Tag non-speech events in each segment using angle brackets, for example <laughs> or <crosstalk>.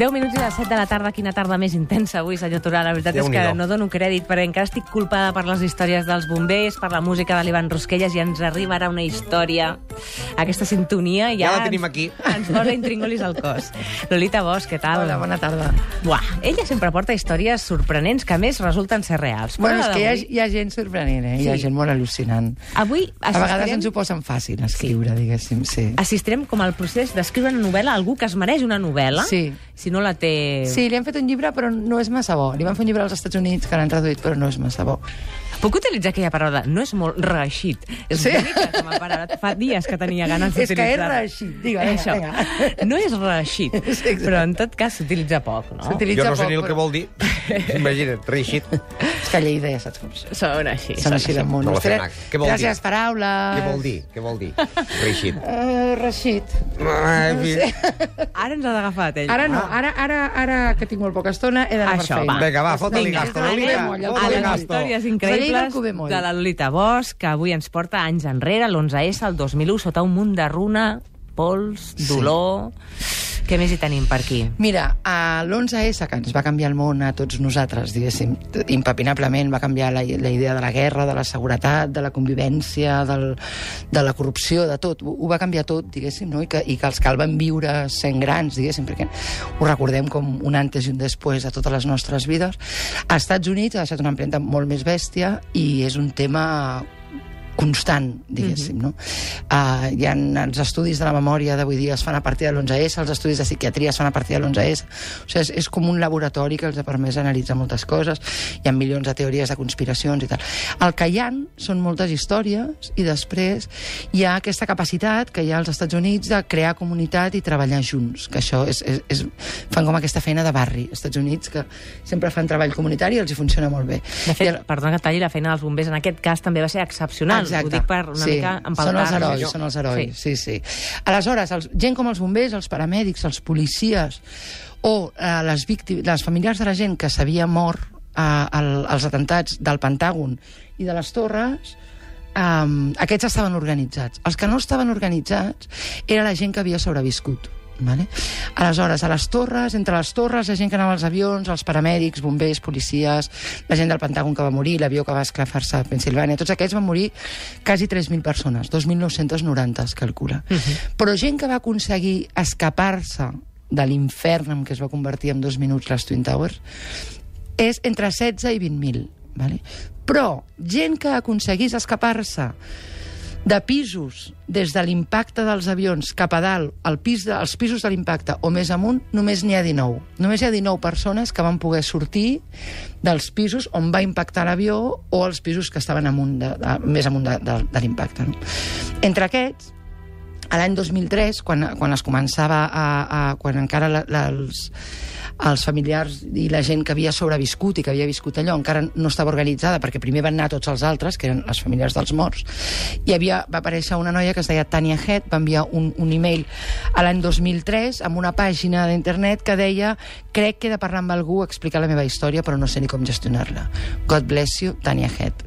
10 minuts i les 7 de la tarda, quina tarda més intensa avui, senyor Turà. La veritat és que no dono crèdit, perquè encara estic culpada per les històries dels bombers, per la música de l'Ivan Rosquelles, i ens arriba ara una història. Aquesta sintonia ja, Ja la tenim aquí. Ens posa intringolis al cos. Lolita Bosch, què tal? Hola, bona tarda. Buah, ella sempre porta històries sorprenents que a més resulten ser reals. Però Bueno, és que hi ha, hi ha gent sorprenent, eh? Hi ha Sí. gent molt al·lucinant. Avui A vegades assistirem, ens ho posen fàcil, escriure, diguéssim, sí. assistirem com al procés d'escriure una novel·la a algú que es mereix una novel·la, Sí. si no la té... Sí, li han fet un llibre, però no és massa bo. Li van fer un llibre als Estats Units, que l'han traduït, però no és massa bo. Puc utilitzar aquella paraula? No és molt reeixit. És Sí. bonica com a paraula. Fa dies que tenia ganes És que és reeixit. Digue, vinga, Això. vinga. No és reeixit, Sí, però en tot cas s'utilitza poc, no? S'utilitza Jo no sé poc, ni el que però- vol dir. Imagina't, reixit. És que a Lleida ja saps com són. Són així. Són així de. No la fem, què vol dir? Gràcies, paraules. Què vol dir? Què vol dir? Reixit. Uh, reeixit. Ai, fi- Ara ens ha d'agafar, ell. Ara no, ara, ara, ara que tinc molt poca estona he d'anar per Això, feina. va. Vinga, va, fot-li Vinga, gasto, anem Lolita. moll, el a Fot-li gasto. històries Lleida el increïbles Moll. de la Lolita Bosch, que avui ens porta anys enrere, l'11S, el 2001, sota un munt de runa, pols, Sí. Què més hi tenim per aquí? Mira, a l'11S, que ens va canviar el món a tots nosaltres, diguéssim, impepinablement va canviar la, la idea de la guerra, de la seguretat, de la convivència, del, de la corrupció, de tot. Ho, ho va canviar tot, diguéssim, no? I que, i que els el van viure sent grans, diguéssim, perquè ho recordem com un antes i un després de totes les nostres vides. A Estats Units ha deixat una empremta molt més bèstia i és un tema constant, diguéssim, no? Uh, hi ha els estudis de la memòria d'avui dia es fan a partir de l'11S, els estudis de psiquiatria es fan a partir de l'11S, o sigui, és, és com un laboratori que els ha permès analitzar moltes coses, hi ha milions de teories de conspiracions i tal. El que hi ha són moltes històries i després hi ha aquesta capacitat que hi ha als Estats Units de crear comunitat i treballar junts, que això és, és, és fan com aquesta feina de barri, als Estats Units, que sempre fan treball comunitari i els hi funciona molt bé. De fet, I el- perdona que talli, la feina dels bombers en aquest cas també va ser excepcional. Ho dic per una sí. mica Són empaltar. els herois, són els herois, sí, sí. sí. Aleshores, els, gent com els bombers, els paramèdics, els policies o eh, les, víctimes, les familiars de la gent que s'havia mort eh, al, als atentats del Pentàgon i de les torres, um, aquests estaven organitzats. Els que no estaven organitzats era la gent que havia sobreviscut. Vale? Aleshores, a les torres, entre les torres, la gent que anava als avions, els paramèdics, bombers, policies, la gent del Pentàgon que va morir, l'avió que va esclafar-se a Pensilvània, tots aquests van morir quasi 3.000 persones, 2.990 es calcula. Uh -huh. Però gent que va aconseguir escapar-se de l'infern en què es va convertir en dos minuts les Twin Towers, és entre 16 i 20.000. Vale? Però gent que aconseguís escapar-se de pisos des de l'impacte dels avions cap a dalt, al pis de, als pisos de l'impacte o més amunt, només n'hi ha 19. Només hi ha 19 persones que van poder sortir dels pisos on va impactar l'avió o els pisos que estaven amunt de, de, més amunt de, de, de l'impacte. No? Entre aquests, a l'any 2003, quan, quan es començava a... a quan encara la, la, els, els familiars i la gent que havia sobreviscut i que havia viscut allò encara no estava organitzada, perquè primer van anar tots els altres, que eren les famílies dels morts, i havia, va aparèixer una noia que es deia Tania Head, va enviar un, un e-mail a l'any 2003 amb una pàgina d'internet que deia crec que he de parlar amb algú, explicar la meva història, però no sé ni com gestionar-la. God bless you, Tania Head.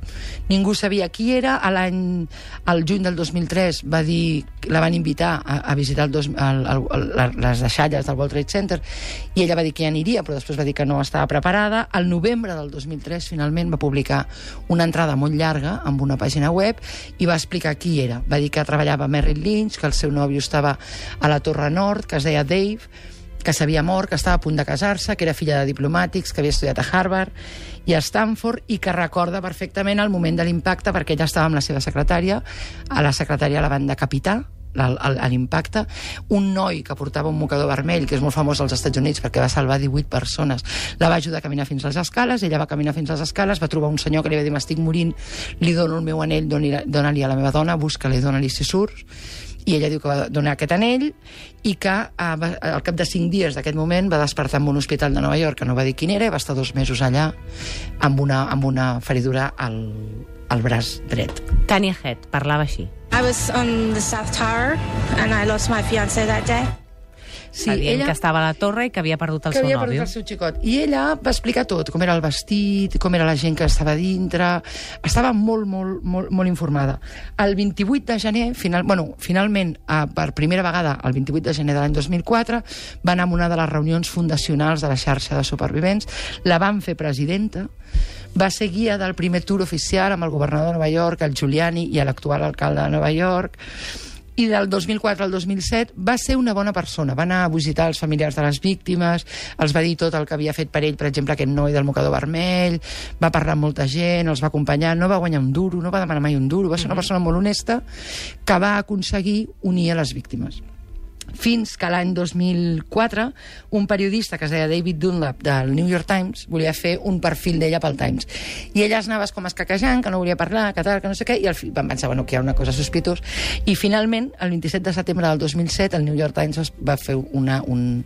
Ningú sabia qui era, a l'any, al juny del 2003 va dir, la van invitar a, a visitar el dos, el, el, el, les deixalles del World Trade Center i ella va dir que ja aniria, però després va dir que no estava preparada. Al novembre del 2003 finalment va publicar una entrada molt llarga amb una pàgina web i va explicar qui era. Va dir que treballava a Merrill Lynch, que el seu nòvio estava a la Torre Nord, que es deia Dave, que s'havia mort, que estava a punt de casar-se, que era filla de diplomàtics, que havia estudiat a Harvard i a Stanford i que recorda perfectament el moment de l'impacte perquè ella estava amb la seva secretària, a la secretària la van decapitar, a l'impacte, un noi que portava un mocador vermell, que és molt famós als Estats Units perquè va salvar 18 persones, la va ajudar a caminar fins a les escales, ella va caminar fins a les escales, va trobar un senyor que li va dir m'estic morint, li dono el meu anell, dona-li a la meva dona, busca-li, dona-li si surts, i ella diu que va donar aquest anell i que eh, va, al cap de cinc dies d'aquest moment va despertar en un hospital de Nova York que no va dir quin era i va estar dos mesos allà amb una, amb una feridura al, al braç dret. Tania Head parlava així. I was on the South Tower and I lost my fiance that day. Sí, dient ella- que estava a la torre i que havia perdut el que seu havia nòvio. perdut el seu xicot. I ella va explicar tot, com era el vestit, com era la gent que estava dintre... Estava molt, molt, molt, molt informada. El 28 de gener, final, bueno, finalment, eh, per primera vegada, el 28 de gener de l'any 2004, va anar a una de les reunions fundacionals de la xarxa de supervivents, la van fer presidenta, va ser guia del primer tour oficial amb el governador de Nova York, el Giuliani i l'actual alcalde de Nova York, i del 2004 al 2007 va ser una bona persona. Va anar a visitar els familiars de les víctimes, els va dir tot el que havia fet per ell, per exemple, aquest noi del mocador vermell, va parlar amb molta gent, els va acompanyar, no va guanyar un duro, no va demanar mai un duro, va ser una persona molt honesta que va aconseguir unir a les víctimes fins que l'any 2004 un periodista que es deia David Dunlap del New York Times volia fer un perfil d'ella pel Times i ella es anava com escaquejant, que no volia parlar que tal, que no sé què, i al fi van pensar bueno, que hi ha una cosa sospitós i finalment el 27 de setembre del 2007 el New York Times es va fer una, un,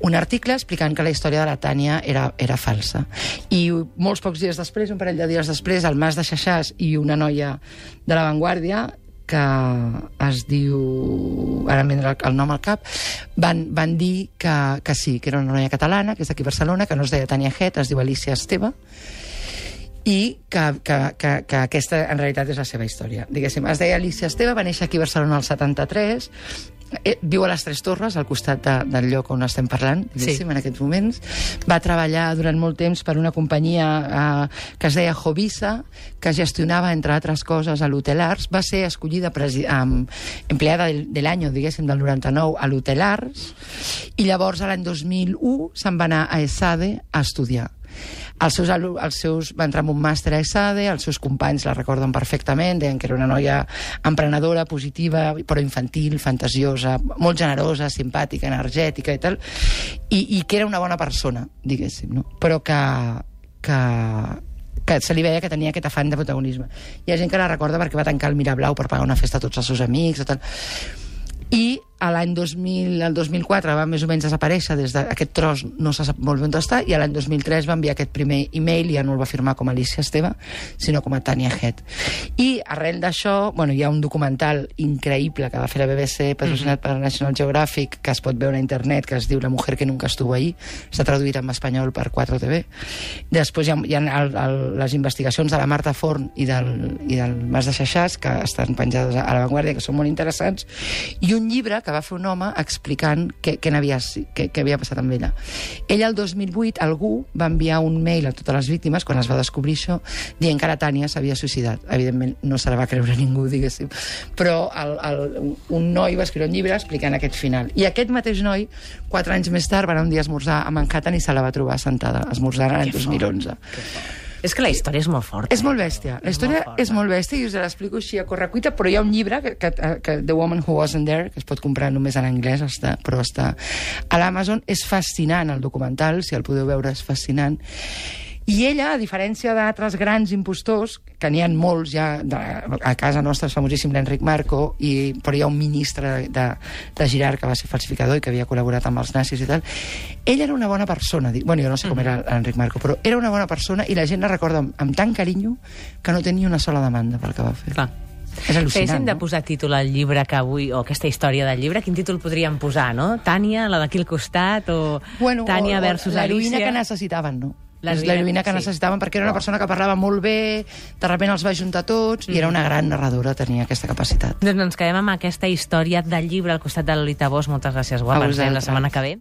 un article explicant que la història de la Tània era, era falsa. I molts pocs dies després, un parell de dies després, el Mas de Xaxàs i una noia de la Vanguardia que es diu... Ara vindrà el, nom al cap, van, van dir que, que sí, que era una noia catalana, que és d'aquí a Barcelona, que no es deia Tània Het, es diu Alicia Esteve, i que, que, que, que aquesta en realitat és la seva història. Diguéssim, es deia Alicia Esteve, va néixer aquí a Barcelona al 73, eh, viu a les Tres Torres, al costat de, del lloc on estem parlant, diguéssim, Sí. en aquests moments. Va treballar durant molt temps per una companyia eh, que es deia Jovisa, que gestionava, entre altres coses, a l'Hotel Ars. Va ser escollida presi um, empleada del, de l'any, diguéssim, del 99 a l'Hotel Ars, i llavors, l'any 2001, se'n va anar a ESADE a estudiar. Els seus, els seus, va entrar en un màster a ESADE, els seus companys la recorden perfectament, deien que era una noia emprenedora, positiva, però infantil, fantasiosa, molt generosa, simpàtica, energètica i tal, i, i que era una bona persona, diguéssim, no? però que, que, que se li veia que tenia aquest afany de protagonisme. Hi ha gent que la recorda perquè va tancar el Mirablau per pagar una festa a tots els seus amics i tal. I a l'any 2000, el 2004 va més o menys desaparèixer des d'aquest tros, no se sap molt ben on està, i a l'any 2003 va enviar aquest primer e-mail, ja no el va firmar com a Alicia Esteve, sinó com a Tania Het. I arrel d'això, bueno, hi ha un documental increïble que va fer la BBC, patrocinat per National Geographic, que es pot veure a internet, que es diu La mujer que nunca estuvo ahí, està traduït en espanyol per 4TV. Després hi ha, hi ha el, el, les investigacions de la Marta Forn i del, i del Mas de Xaxàs, que estan penjades a la Vanguardia, que són molt interessants, i un llibre que va fer un home explicant què, què, n'havia, què, què havia passat amb ella. Ella, el 2008, algú va enviar un mail a totes les víctimes, quan es va descobrir això, dient que la Tània s'havia suïcidat. Evidentment, no se la va creure ningú, <laughs> diguéssim. Però el, el, un noi va escriure un llibre explicant aquest final. I aquest mateix noi, quatre anys més tard, va anar un dia a esmorzar a Manhattan i se la va trobar sentada, esmorzant l'any Que fort. 2011. És que la història és molt forta. És molt bèstia. La És història molt forta. és molt bèstia i us l'explico així a correcuita, però hi ha un llibre, que, que, que The Woman Who Wasn't There, que es pot comprar només en anglès, està, però està a l'Amazon. És fascinant, el documental, si el podeu veure, és fascinant. I ella, a diferència d'altres grans impostors, que n'hi ha molts ja, de, a casa nostra és famosíssim l'Enric Marco, i, però hi ha un ministre de, de, Girard que va ser falsificador i que havia col·laborat amb els nazis i tal, ella era una bona persona. dic- Bueno, jo no sé com era l'Enric Marco, però era una bona persona i la gent la recorda amb, amb tant carinyo que no tenia una sola demanda pel que va fer. Clar. És al·lucinant, Féssim de posar títol al llibre que avui, o aquesta història del llibre, quin títol podríem posar, no? Tània, la d'aquí al costat, o Bueno, Tània o- o versus l'heroïna Alicia? que necessitaven, no? És L'heroïna, que sí. necessitaven perquè era una persona que parlava molt bé, de sobte els va juntar tots, i era una gran narradora, tenia aquesta capacitat. Doncs ens quedem amb aquesta història del llibre al costat de Lolita Bosch. Moltes gràcies, A guapa. Ens veiem la setmana que ve.